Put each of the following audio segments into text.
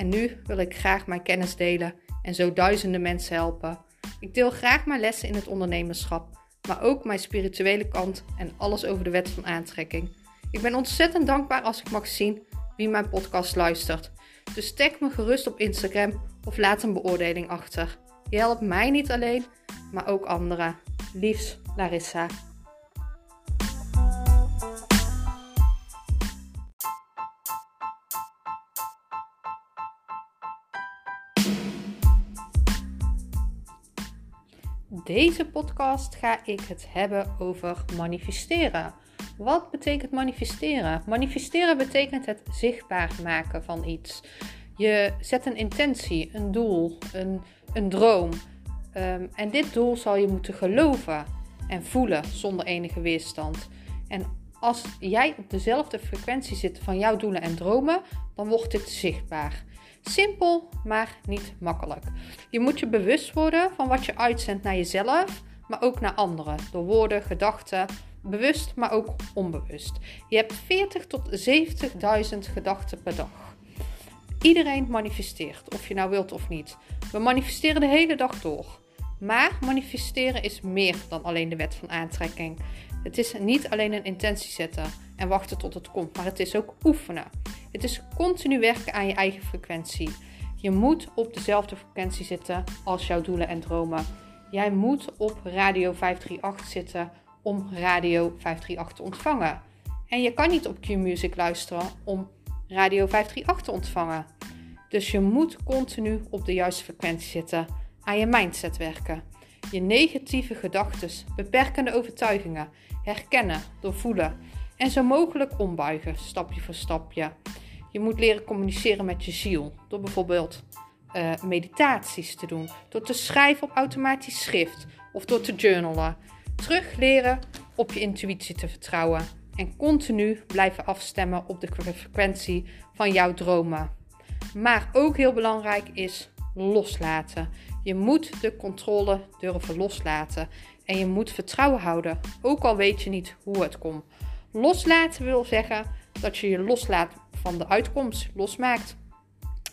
en nu wil ik graag mijn kennis delen en zo duizenden mensen helpen. Ik deel graag mijn lessen in het ondernemerschap, maar ook mijn spirituele kant en alles over de wet van aantrekking. Ik ben ontzettend dankbaar als ik mag zien wie mijn podcast luistert. Dus tag me gerust op Instagram of laat een beoordeling achter. Je helpt mij niet alleen, maar ook anderen. Liefs, Larissa. Deze podcast ga ik het hebben over manifesteren. Wat betekent manifesteren? Manifesteren betekent het zichtbaar maken van iets. Je zet een intentie, een doel, een, een droom. Um, en dit doel zal je moeten geloven en voelen zonder enige weerstand. En als jij op dezelfde frequentie zit van jouw doelen en dromen, dan wordt dit zichtbaar. Simpel, maar niet makkelijk. Je moet je bewust worden van wat je uitzendt naar jezelf, maar ook naar anderen. Door woorden, gedachten, bewust, maar ook onbewust. Je hebt 40 tot 70.000 gedachten per dag. Iedereen manifesteert, of je nou wilt of niet. We manifesteren de hele dag door. Maar manifesteren is meer dan alleen de wet van aantrekking. Het is niet alleen een intentie zetten en wachten tot het komt, maar het is ook oefenen. Het is continu werken aan je eigen frequentie. Je moet op dezelfde frequentie zitten als jouw doelen en dromen. Jij moet op radio 538 zitten om radio 538 te ontvangen. En je kan niet op Q-Music luisteren om radio 538 te ontvangen. Dus je moet continu op de juiste frequentie zitten, aan je mindset werken. Je negatieve gedachten, beperkende overtuigingen herkennen, doorvoelen en zo mogelijk ombuigen, stapje voor stapje. Je moet leren communiceren met je ziel door bijvoorbeeld uh, meditaties te doen, door te schrijven op automatisch schrift of door te journalen. Terug leren op je intuïtie te vertrouwen en continu blijven afstemmen op de frequentie van jouw dromen. Maar ook heel belangrijk is loslaten. Je moet de controle durven loslaten en je moet vertrouwen houden, ook al weet je niet hoe het komt. Loslaten wil zeggen dat je je loslaat van de uitkomst, losmaakt.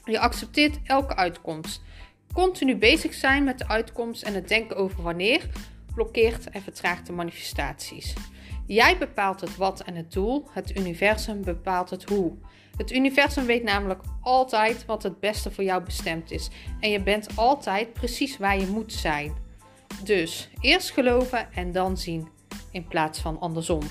Je accepteert elke uitkomst. Continu bezig zijn met de uitkomst en het denken over wanneer blokkeert en vertraagt de manifestaties. Jij bepaalt het wat en het doel, het universum bepaalt het hoe. Het universum weet namelijk altijd wat het beste voor jou bestemd is en je bent altijd precies waar je moet zijn. Dus eerst geloven en dan zien in plaats van andersom.